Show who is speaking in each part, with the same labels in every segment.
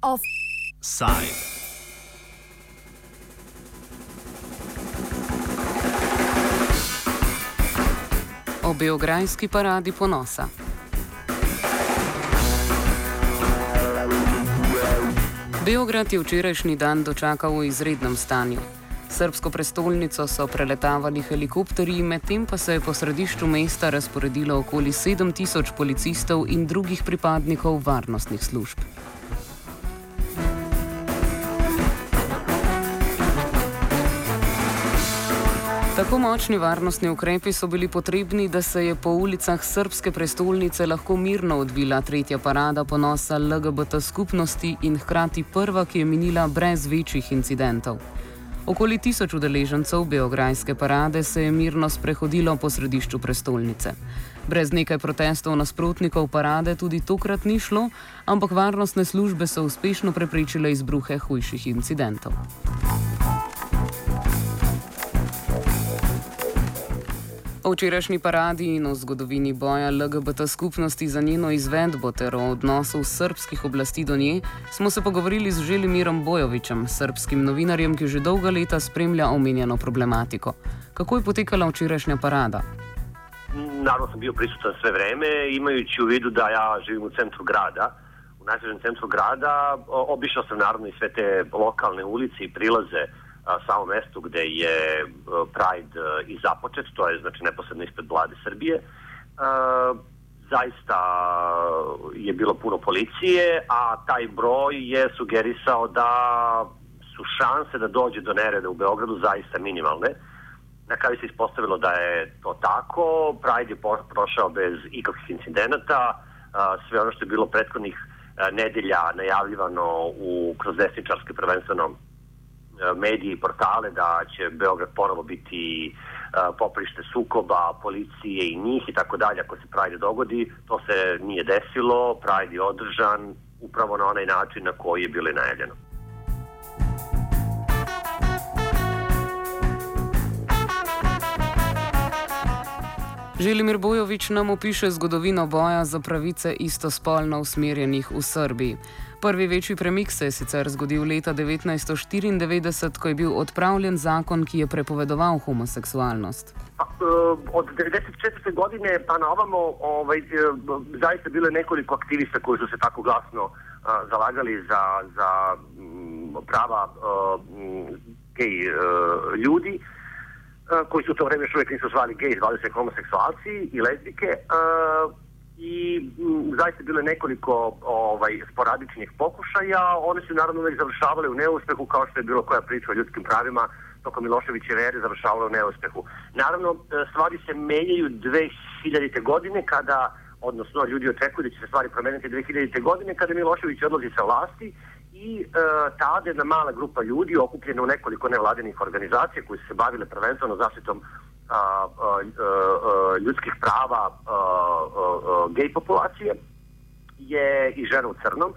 Speaker 1: Offside.
Speaker 2: O beograjski paradi ponosa. Beograd je včerajšnji dan dočakal v izrednem stanju. Srbsko prestolnico so preletavali helikopterji, medtem pa se je po središču mesta razporedilo okoli 7000 policistov in drugih pripadnikov varnostnih služb. Tako močni varnostni ukrepi so bili potrebni, da se je po ulicah srpske prestolnice lahko mirno odvila tretja parada ponosa LGBT skupnosti in hkrati prva, ki je minila brez večjih incidentov. Okoli tisoč udeležencev Beograjske parade se je mirno sprehodilo po središču prestolnice. Brez nekaj protestov nasprotnikov parade tudi tokrat ni šlo, ampak varnostne službe so uspešno preprečile izbruhe hujših incidentov. O včerajšnji paradi in o zgodovini boja LGBT skupnosti za njeno izvedbo ter o odnosu srpskih oblasti do nje smo se pogovorili z Želimirom Bojovičem, srpskim novinarjem, ki že dolga leta spremlja omenjeno problematiko. Kako je potekala včerajšnja parada?
Speaker 3: Naravno sem bil prisutan sve vreme, imajući u vidu da ja živim u centru grada, u najsvežem centru grada, obišao sam naravno i sve te lokalne ulice i prilaze samom mestu gde je Pride i započet, to je znači neposredno ispred vlade Srbije. Zaista je bilo puno policije, a taj broj je sugerisao da su šanse da dođe do nereda u Beogradu zaista minimalne. Na kraju se ispostavilo da je to tako, Pride je prošao bez ikakvih incidenata, sve ono što je bilo prethodnih nedelja najavljivano u, kroz desničarske prvenstveno medije i portale da će Beograd ponovo biti poprište sukoba, policije i njih i tako dalje ako se Pride dogodi. To se nije desilo, Pride je održan upravo na onaj način na koji je bilo najavljeno.
Speaker 2: Želimir Bojovič nam opiše zgodovino boja za pravice istospolno usmerjenih v Srbiji. Prvi večji premik se je sicer zgodil leta 1994, ko je bil odpravljen zakon, ki je prepovedoval homoseksualnost.
Speaker 3: Od 1994. godine pa na ovamo ovaj, zaista bilo je nekoliko aktivista koji su se tako glasno uh, zalagali za, za um, prava uh, gej uh, ljudi, uh, koji su u to vreme još uvijek nisu zvali gej, zvali se homoseksualci i lesbike. Uh, i m, zaista bilo nekoliko ovaj, sporadičnih pokušaja. One su naravno uvek završavale u neuspehu kao što je bilo koja priča o ljudskim pravima tokom Miloševićeve ere završavala u neuspehu. Naravno, stvari se menjaju 2000. godine kada odnosno ljudi očekuju da će se stvari promeniti 2000. godine kada Milošević odlazi sa vlasti i e, tada jedna mala grupa ljudi okupljena u nekoliko nevladinih organizacija koji su se bavile prvenstveno zaštitom a, a, a, ljudskih prava gej populacije je i žena u crnom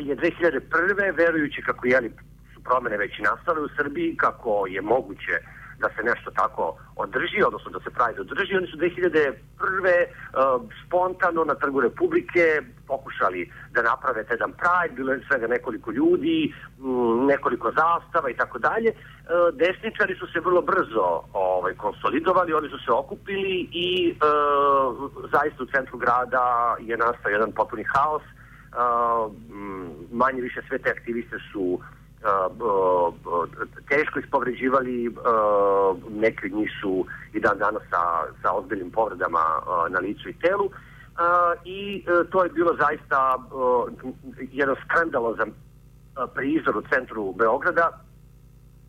Speaker 3: je 2001. verujući kako jeli, su promene već i nastale u Srbiji, kako je moguće da se nešto tako održi, odnosno da se Pride održi. Oni su 2001. Uh, spontano na Trgu Republike pokušali da naprave jedan Pride, bilo je svega nekoliko ljudi, nekoliko zastava i tako dalje. Uh, desničari su se vrlo brzo ovaj, konsolidovali, oni su se okupili i uh, zaista u centru grada je nastao jedan potpuni haos. Uh, manje više sve te aktiviste su teško ispovređivali, neki od njih su i dan danas sa, sa ozbiljnim povredama na licu i telu i to je bilo zaista jedan skandalozan prizor u centru Beograda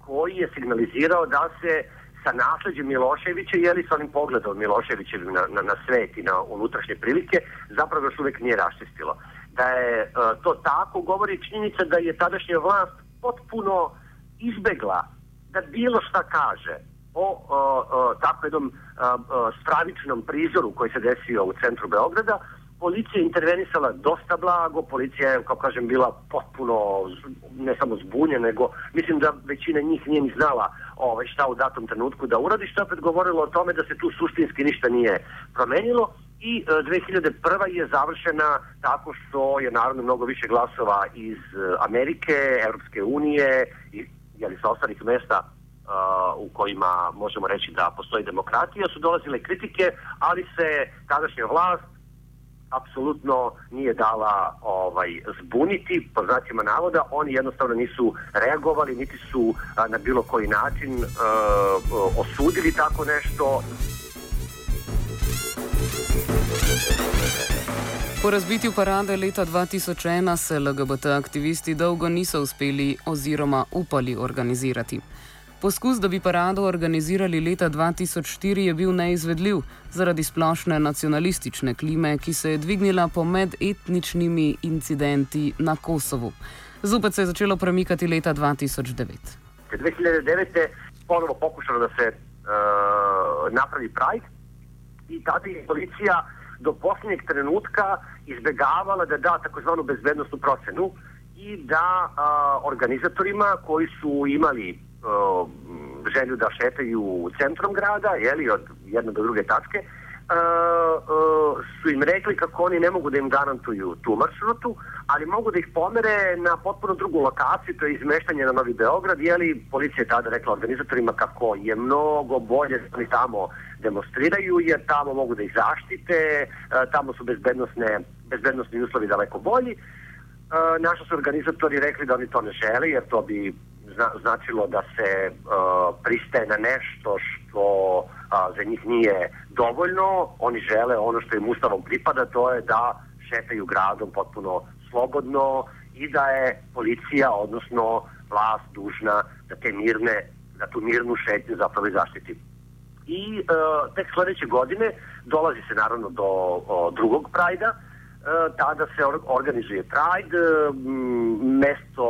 Speaker 3: koji je signalizirao da se sa nasleđem Miloševića, jeli sa onim pogledom Miloševićevim na, na, na svet i na unutrašnje prilike, zapravo još uvek nije raščistilo. Da je to tako, govori činjenica da je tadašnja vlast potpuno izbegla da bilo šta kaže o, o, o tako jednom stravičnom prizoru koji se desio u centru Beograda. Policija intervenisala dosta blago, policija je, kao kažem, bila potpuno, ne samo zbunjena, nego mislim da većina njih nije ni znala ovaj, šta u datom trenutku da uradi, što opet govorilo o tome da se tu suštinski ništa nije promenilo i e, 2001. je završena tako što je naravno mnogo više glasova iz e, Amerike, Europske unije i jeli, sa ostalih mesta uh, u kojima možemo reći da postoji demokratija, su dolazile kritike, ali se tadašnja vlast apsolutno nije dala ovaj zbuniti po znacima navoda, oni jednostavno nisu reagovali, niti su a, na bilo koji način uh, osudili tako nešto.
Speaker 2: Po razbitju parade leta 2001 se LGBT aktivisti dolgo niso uspeli oziroma upali organizirati. Poskus, da bi parado organizirali leta 2004, je bil neizvedljiv zaradi splošne nacionalistične klime, ki se je dvignila po medetničnimi incidenti na Kosovu. Zopet se je začelo premikati leta 2009.
Speaker 3: 2009. je ponovo pokušalo da se uh, napravi Pride i tada je policija do posljednjeg trenutka izbegavala da da takozvanu bezbednostnu procenu i da uh, organizatorima koji su imali uh, želju da šetaju centrom grada, jeli, od jedne do druge tačke, uh, uh, su im rekli kako oni ne mogu da im garantuju tu maršrutu, ali mogu da ih pomere na potpuno drugu lokaciju, to je izmeštanje na Novi Beograd, jeli, policija je tada rekla organizatorima kako je mnogo bolje da oni tamo demonstriraju, jer tamo mogu da ih zaštite, uh, tamo su bezbednosne, bezbednosni uslovi daleko bolji. Uh, naši su organizatori rekli da oni to ne žele, jer to bi zna, značilo da se uh, pristaje na nešto što za njih nije dovoljno. Oni žele ono što im ustavom pripada, to je da šetaju gradom potpuno slobodno i da je policija, odnosno vlast dužna da te mirne, da tu mirnu šetnju zapravo i zaštiti. I uh, tek sledeće godine dolazi se naravno do o, drugog prajda, tada se organizuje Pride, mesto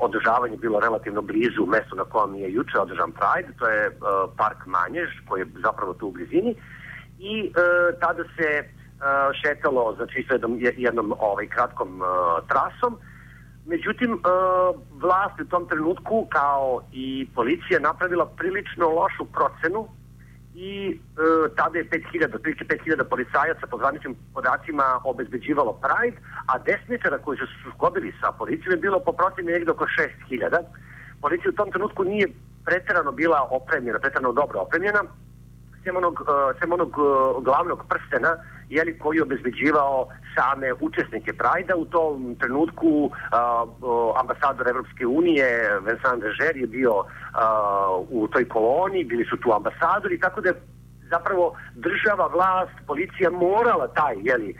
Speaker 3: održavanja bilo relativno blizu mesto na kojem je juče održan Pride, to je park Manjež koji je zapravo tu u blizini. I tada se šetalo znači sa jednom, jednom ovaj, kratkom trasom Međutim, vlast u tom trenutku kao i policija napravila prilično lošu procenu i e, tada je 5000, otprilike 5000 policajaca po zvaničnim podacima obezbeđivalo Pride, a desničara koji su sukobili sa policijom je bilo po procjeni negde oko 6000. Policija u tom trenutku nije preterano bila opremljena, preterano dobro opremljena, sem onog, uh, sem onog uh, glavnog prstena jeli, koji je obezbeđivao same učesnike Prajda. U tom trenutku uh, ambasador Evropske unije Vincent Dežer je bio u toj koloni, bili su tu ambasadori, tako da je zapravo država, vlast, policija morala taj jeli,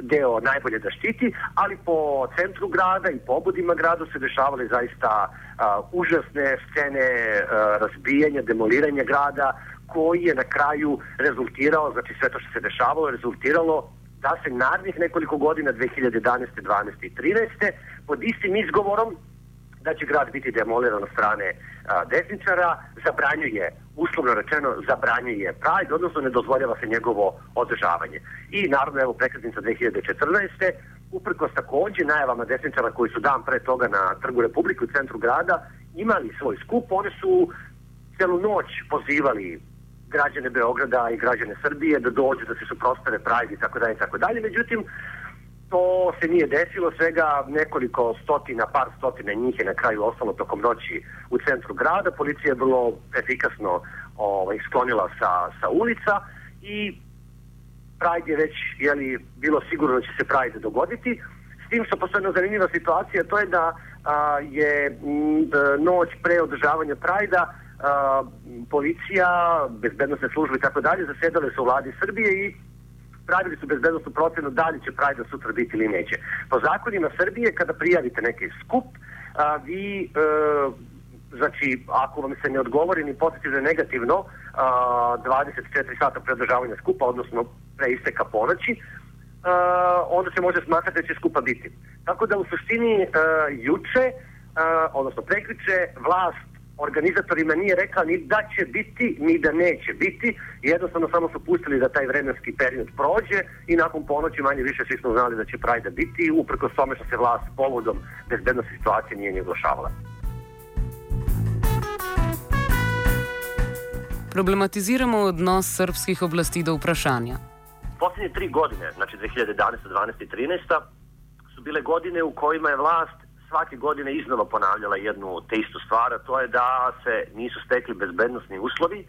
Speaker 3: deo najbolje da štiti, ali po centru grada i po obodima grada se dešavale zaista uh, užasne scene uh, razbijanja, demoliranja grada, koji je na kraju rezultirao, znači sve to što se dešavalo, rezultiralo da se narednih nekoliko godina, 2011. 12. i 13. pod istim izgovorom da će grad biti demoliran od strane a, desničara, zabranjuje, uslovno rečeno, zabranjuje Pride, odnosno ne dozvoljava se njegovo održavanje. I naravno, evo, prekretnica 2014. uprkos takođe najavama desničara koji su dan pre toga na Trgu Republike u centru grada imali svoj skup, one su celu noć pozivali građane Beograda i građane Srbije da dođu da se suprostave Pride i tako dalje i tako dalje. Međutim, to se nije desilo, svega nekoliko stotina, par stotina njih je na kraju ostalo tokom noći u centru grada. Policija je vrlo efikasno ovaj, sklonila sa, sa ulica i Pride je već jeli, bilo sigurno da će se Pride dogoditi. S tim što postoje jedna zanimljiva situacija, to je da a, je m, noć pre održavanja Prajda policija, bezbednostne službe i tako dalje zasedale su u vladi Srbije i pravili su bezbednostnu procenu da li će Prajda sutra biti ili neće. Po zakonima Srbije, kada prijavite neki skup, a, vi, e, znači, ako vam se ne odgovori ni pozitivno negativno, a, 24 sata pre održavanja skupa, odnosno pre isteka ponoći, Uh, onda se može smatrati da će skupa biti. Tako da u suštini uh, juče, uh, odnosno prekriče, vlast organizatorima nije rekla ni da će biti, ni da neće biti. Jednostavno samo su pustili da taj vremenski period prođe i nakon ponoći manje više svi smo znali da će Prajda biti, uprko tome što se vlast povodom bezbednosti situacije nije ni oglašavala.
Speaker 2: Problematiziramo odnos srpskih oblasti do vprašanja.
Speaker 3: Poslednje tri godine, znači 2011, 12 i 13, su bile godine u kojima je vlast svake godine iznova ponavljala jednu te istu stvar, a to je da se nisu stekli bezbednostni uslovi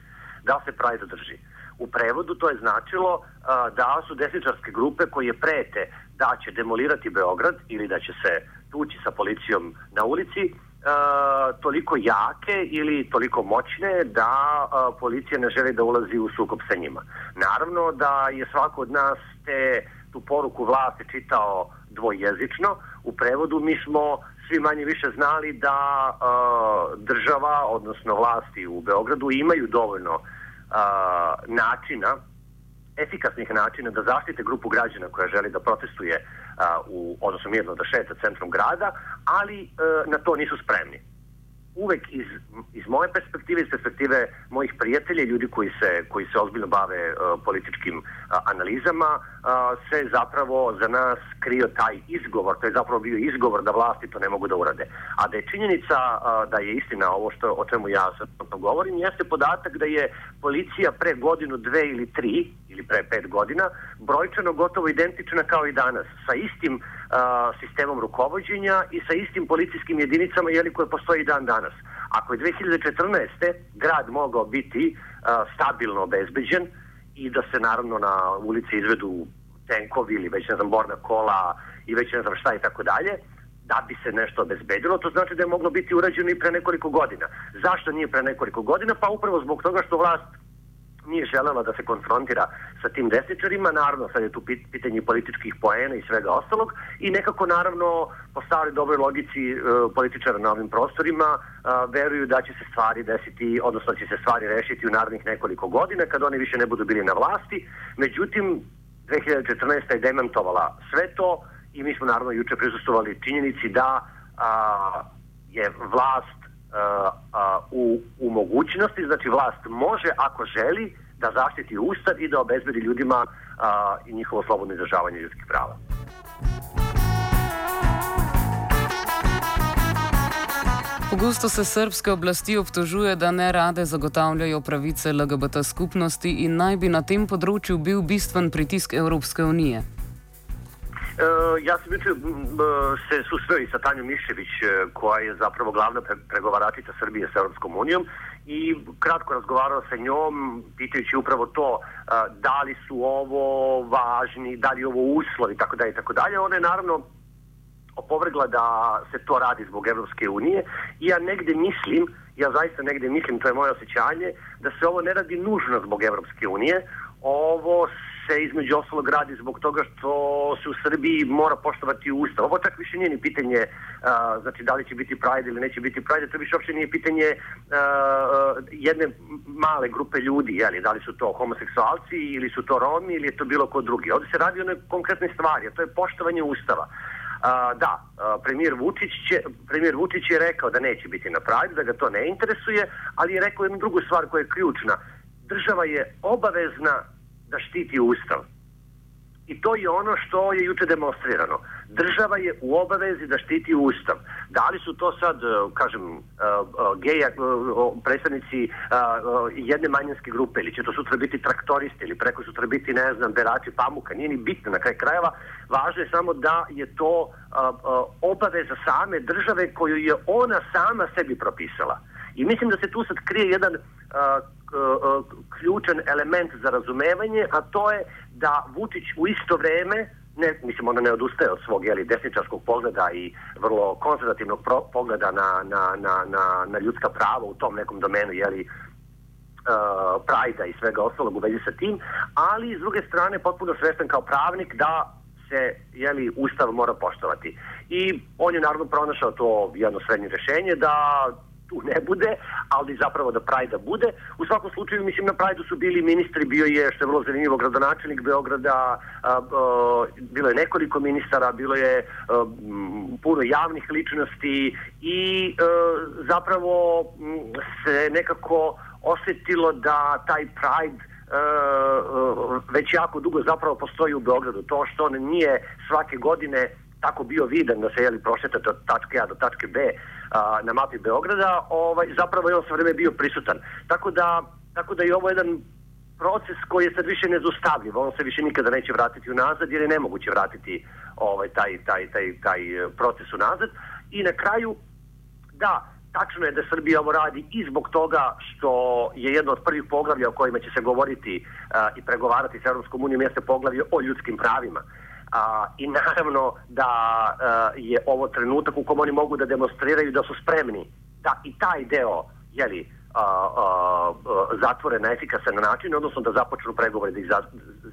Speaker 3: da se Pride drži. U prevodu to je značilo a, da su desničarske grupe koje prete da će demolirati Beograd ili da će se tući sa policijom na ulici, uh, toliko jake ili toliko moćne da uh, policija ne želi da ulazi u sukob sa njima. Naravno da je svako od nas te, tu poruku vlasti čitao dvojezično. U prevodu mi smo svi manje više znali da uh, država, odnosno vlasti u Beogradu imaju dovoljno uh, načina efikasnih načina da zaštite grupu građana koja želi da protestuje a, u, odnosno mirno da šeta centrom grada, ali e, na to nisu spremni. Uvek iz, iz moje perspektive, iz perspektive mojih prijatelja, ljudi koji se, koji se ozbiljno bave e, političkim a, analizama, a, se zapravo za nas krio taj izgovor, to je zapravo bio izgovor da vlasti to ne mogu da urade. A da je činjenica a, da je istina ovo što, o čemu ja sad govorim, jeste podatak da je policija pre godinu, dve ili tri, ili pre pet godina, brojčano gotovo identična kao i danas, sa istim a, sistemom rukovodđenja i sa istim policijskim jedinicama jeli, koje postoji i dan danas. Ako je 2014. grad mogao biti a, stabilno obezbeđen i da se naravno na ulici izvedu tenkovi ili već ne znam borna kola i već ne znam šta i tako dalje, da bi se nešto obezbedilo, to znači da je moglo biti urađeno i pre nekoliko godina. Zašto nije pre nekoliko godina? Pa upravo zbog toga što vlast nije želela da se konfrontira sa tim desničarima, naravno sad je tu pitanje političkih poena i svega ostalog i nekako naravno po staroj dobroj logici e, političara na ovim prostorima e, veruju da će se stvari desiti, odnosno da će se stvari rešiti u narednih nekoliko godina kad oni više ne budu bili na vlasti. Međutim, 2014. je demantovala sve to i mi smo naravno juče prisustovali činjenici da a, je vlast u, u mogućnosti, znači vlast može ako želi da zaštiti ustav i da obezbedi ljudima a, i njihovo slobodno izražavanje ljudskih prava.
Speaker 2: Pogosto se srpske oblasti obtožuje, da ne rade zagotavljajo pravice LGBT skupnosti in naj bi na tem področju bil bistven pritisk Evropske unije.
Speaker 3: Uh, ja sam juče se susreo i sa Tanjom Mišević, e, koja je zapravo glavna pre pregovaračica Srbije sa Europskom unijom i kratko razgovarao sa njom, pitajući upravo to uh, da li su ovo važni, da li ovo uslov i tako dalje i tako dalje. Ona je naravno opovrgla da se to radi zbog Evropske unije i ja negde mislim, ja zaista negde mislim, to je moje osjećanje, da se ovo ne radi nužno zbog Evropske unije, ovo se između ostalog radi zbog toga što se u Srbiji mora poštovati ustav. Ovo čak više nije ni pitanje uh, znači da li će biti Pride ili neće biti Pride, to više uopšte nije pitanje uh, jedne male grupe ljudi, jeli, da li su to homoseksualci ili su to Romi ili je to bilo ko drugi. Ovde se radi o nekoj konkretnoj stvari, a to je poštovanje ustava. Uh, da, premijer, Vučić će, premijer Vučić je rekao da neće biti na Pride, da ga to ne interesuje, ali je rekao jednu drugu stvar koja je ključna. Država je obavezna da štiti ustav. I to je ono što je juče demonstrirano. Država je u obavezi da štiti ustav. Da li su to sad, e, kažem, e, e, geja, predstavnici jedne manjinske grupe ili će to sutra biti traktoristi ili preko sutra biti, ne znam, berači pamuka, nije ni bitno na kraj krajeva. Važno je samo da je to obaveza same države koju je ona sama sebi propisala. I mislim da se tu sad krije jedan ključan element za razumevanje, a to je da Vučić u isto vreme ne, mislim, ona ne odustaje od svog jeli, desničarskog pogleda i vrlo konzervativnog pro, pogleda na, na, na, na, na ljudska prava u tom nekom domenu, jeli, uh, prajda i svega ostalog u vezi sa tim, ali s druge strane potpuno svestan kao pravnik da se jeli, ustav mora poštovati. I on je naravno pronašao to jedno srednje rešenje da tu ne bude, ali zapravo da Prajda bude. U svakom slučaju, mislim, na Prajdu su bili ministri, bio je, što je vrlo zanimljivo, gradonačelnik Beograda, a, a, bilo je nekoliko ministara, bilo je a, puno javnih ličnosti i a, zapravo se nekako osetilo da taj Pride već jako dugo zapravo postoji u Beogradu. To što on nije svake godine tako bio vidan da se jeli prošetate od tačke A do tačke B na mapi Beograda, ovaj, zapravo je on sve vreme bio prisutan. Tako da, tako da je ovo jedan proces koji je sad više nezaustavljiv, on se više nikada neće vratiti unazad jer je nemoguće vratiti ovaj, taj, taj, taj, taj proces unazad. I na kraju, da, tačno je da Srbija ovo radi i zbog toga što je jedno od prvih poglavlja o kojima će se govoriti uh, i pregovarati sa Europskom unijom jeste poglavlje o ljudskim pravima. A, I naravno da a, je ovo trenutak u kom oni mogu da demonstriraju da su spremni da i taj deo jeli, a, a, zatvore na efikasan način, odnosno da započnu pregovore da ih za,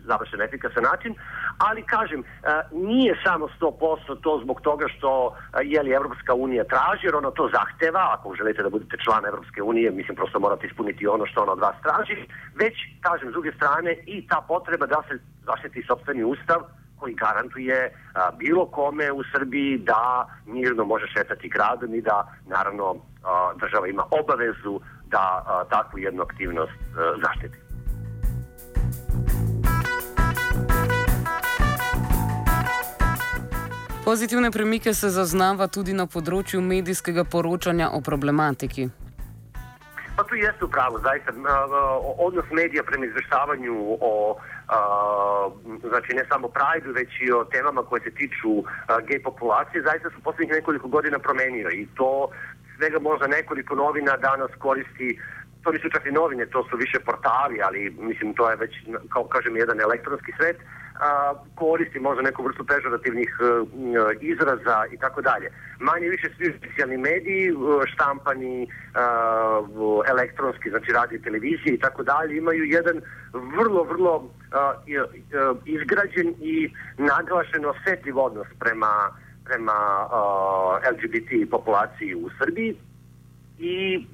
Speaker 3: završe na efikasan način, ali kažem, a, nije samo 100% to zbog toga što jeli Evropska unija traži, jer ona to zahteva, ako želite da budete član Evropske unije, mislim prosto morate ispuniti ono što ona od vas traži, već, kažem, s druge strane i ta potreba da se zaštiti sobstveni ustav, koji garantuje a, bilo kome u Srbiji da mirno može šetati gradom i da naravno a, država ima obavezu da a, takvu jednu aktivnost a, zaštiti.
Speaker 2: Pozitivne premike se zaznava tudi na področju medijskega poročanja o problematiki.
Speaker 3: Pa tu jeste upravo, zaista, odnos medija prema izveštavanju o znači ne samo Pride, već i o temama koje se tiču gej populacije, zaista su poslednjih nekoliko godina promenio i to svega možda nekoliko novina danas koristi to nisu čak i novine, to su više portali, ali mislim to je već, kao kažem, jedan elektronski svet, a, koristi možda neku vrstu pežorativnih a, izraza i tako dalje. Manje više svi oficijalni mediji, štampani, a, elektronski, znači radio i televizije i tako dalje, imaju jedan vrlo, vrlo a, izgrađen i naglašen osetljiv odnos prema prema a, LGBT populaciji u Srbiji. I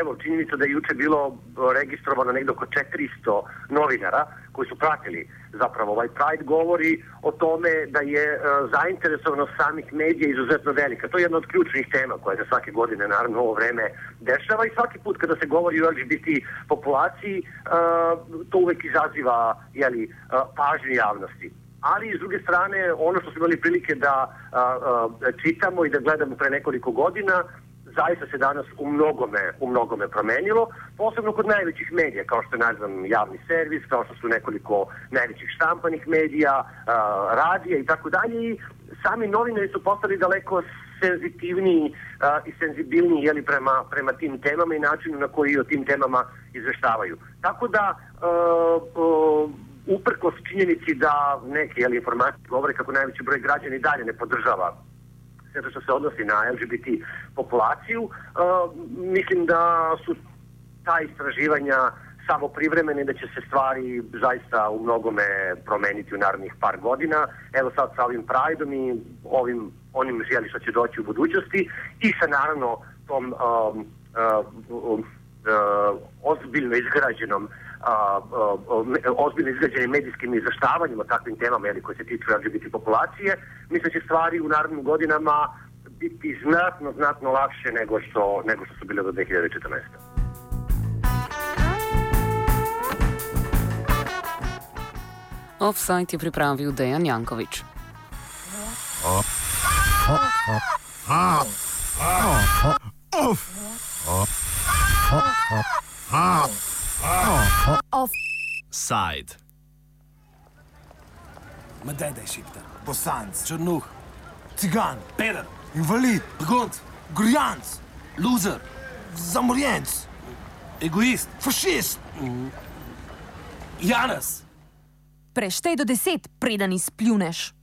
Speaker 3: evo činjenica da je juče bilo registrovano negde oko 400 novinara koji su pratili zapravo ovaj Pride govori o tome da je uh, zainteresovanost samih medija izuzetno velika. To je jedna od ključnih tema koja se svake godine naravno ovo vreme dešava i svaki put kada se govori o LGBT populaciji uh, to uvek izaziva jeli, uh, pažnju javnosti ali s druge strane ono što smo imali prilike da a, a, čitamo i da gledamo pre nekoliko godina zaista se danas u mnogome, u mnogome promenilo, posebno kod najvećih medija, kao što je, ne znam, javni servis, kao što su nekoliko najvećih štampanih medija, radija i tako dalje i sami novinari su postali daleko senzitivniji uh, i senzibilniji jeli, prema, prema tim temama i načinu na koji o tim temama izveštavaju. Tako da uh, uh, uprkos činjenici da neke jeli, informacije govore kako najveći broj građana i dalje ne podržava sve što se odnosi na LGBT populaciju. Uh, mislim da su ta istraživanja samo privremene da će se stvari zaista u mnogome promeniti u narednih par godina. Evo sad sa ovim Prideom i ovim onim želi što će doći u budućnosti i sa naravno tom um, uh, uh, ozbiljno izgrađenom a, ozbiljno izgrađenim medijskim izveštavanjima o takvim temama jeli, koje se tiču LGBT populacije, mislim da će stvari u narednim godinama biti znatno, znatno lakše nego što, nego što su bile do 2014.
Speaker 2: Offside je pripravil Dejan Jankovič.
Speaker 1: Offside.
Speaker 4: Ma daj, daj šipta.
Speaker 5: Bosanc,
Speaker 4: Črnuh,
Speaker 5: cigan,
Speaker 4: peder,
Speaker 5: invalid,
Speaker 4: begunt,
Speaker 5: grujanc,
Speaker 4: loser,
Speaker 5: zamorjenc,
Speaker 4: egoist,
Speaker 5: fašist.
Speaker 4: Janez.
Speaker 6: Preštej do deset, preden izpljuneš.